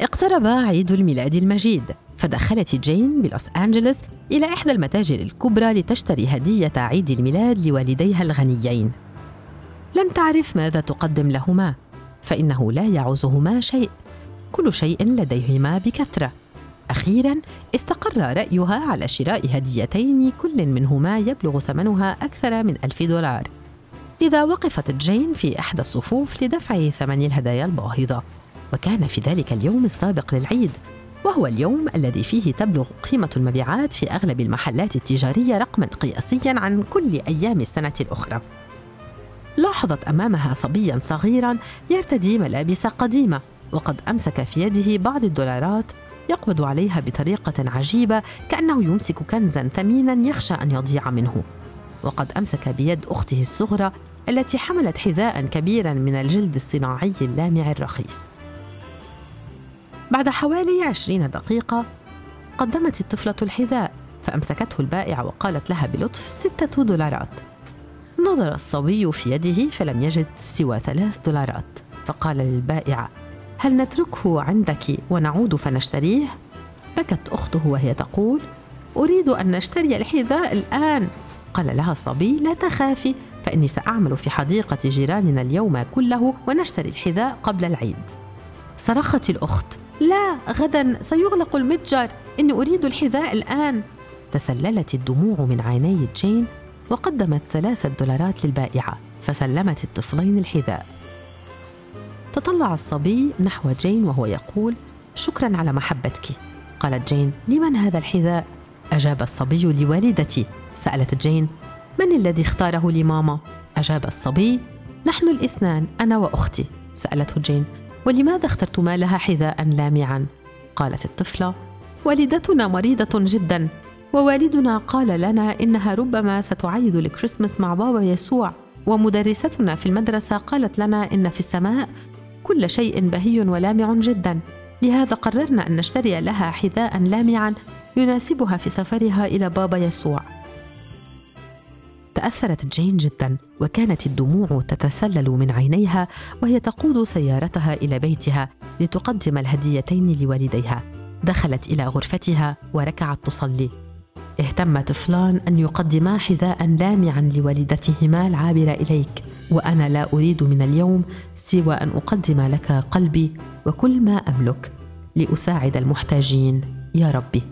اقترب عيد الميلاد المجيد فدخلت جين بلوس أنجلوس إلى إحدى المتاجر الكبرى لتشتري هدية عيد الميلاد لوالديها الغنيين. لم تعرف ماذا تقدم لهما فإنه لا يعوزهما شيء كل شيء لديهما بكثرة. أخيرا استقر رأيها على شراء هديتين كل منهما يبلغ ثمنها أكثر من ألف دولار. إذا وقفت جين في إحدى الصفوف لدفع ثمن الهدايا الباهظة. وكان في ذلك اليوم السابق للعيد وهو اليوم الذي فيه تبلغ قيمة المبيعات في أغلب المحلات التجارية رقما قياسيا عن كل أيام السنة الأخرى. لاحظت أمامها صبيا صغيرا يرتدي ملابس قديمة وقد أمسك في يده بعض الدولارات يقبض عليها بطريقة عجيبة كأنه يمسك كنزا ثمينا يخشى أن يضيع منه. وقد أمسك بيد أخته الصغرى التي حملت حذاء كبيرا من الجلد الصناعي اللامع الرخيص. بعد حوالي عشرين دقيقة قدمت الطفلة الحذاء فأمسكته البائعة وقالت لها بلطف ستة دولارات. نظر الصبي في يده فلم يجد سوى ثلاث دولارات فقال للبائعة هل نتركه عندك ونعود فنشتريه؟ بكت أخته وهي تقول أريد أن نشتري الحذاء الآن. قال لها الصبي لا تخافي فإني سأعمل في حديقة جيراننا اليوم كله ونشتري الحذاء قبل العيد. صرخت الأخت لا غدا سيغلق المتجر. إني أريد الحذاء الآن. تسللت الدموع من عيني جين وقدمت ثلاثة دولارات للبائعة فسلمت الطفلين الحذاء. تطلع الصبي نحو جين وهو يقول شكرا على محبتك. قالت جين لمن هذا الحذاء؟ أجاب الصبي لوالدتي. سألت جين من الذي اختاره لماما؟ أجاب الصبي نحن الاثنان أنا وأختي. سألته جين ولماذا اخترتما لها حذاء لامعا؟ قالت الطفلة والدتنا مريضة جدا ووالدنا قال لنا إنها ربما ستعيد الكريسماس مع بابا يسوع ومدرستنا في المدرسة قالت لنا إن في السماء كل شيء بهي ولامع جدا. لهذا قررنا أن نشتري لها حذاء لامعا يناسبها في سفرها إلى بابا يسوع. تأثرت جين جدا وكانت الدموع تتسلل من عينيها وهي تقود سيارتها إلى بيتها لتقدم الهديتين لوالديها. دخلت إلى غرفتها وركعت تصلي. اهتم طفلان أن يقدما حذاء لامعا لوالدتهما العابرة إليك وأنا لا أريد من اليوم سوى أن أقدم لك قلبي وكل ما أملك لأساعد المحتاجين. يا ربي.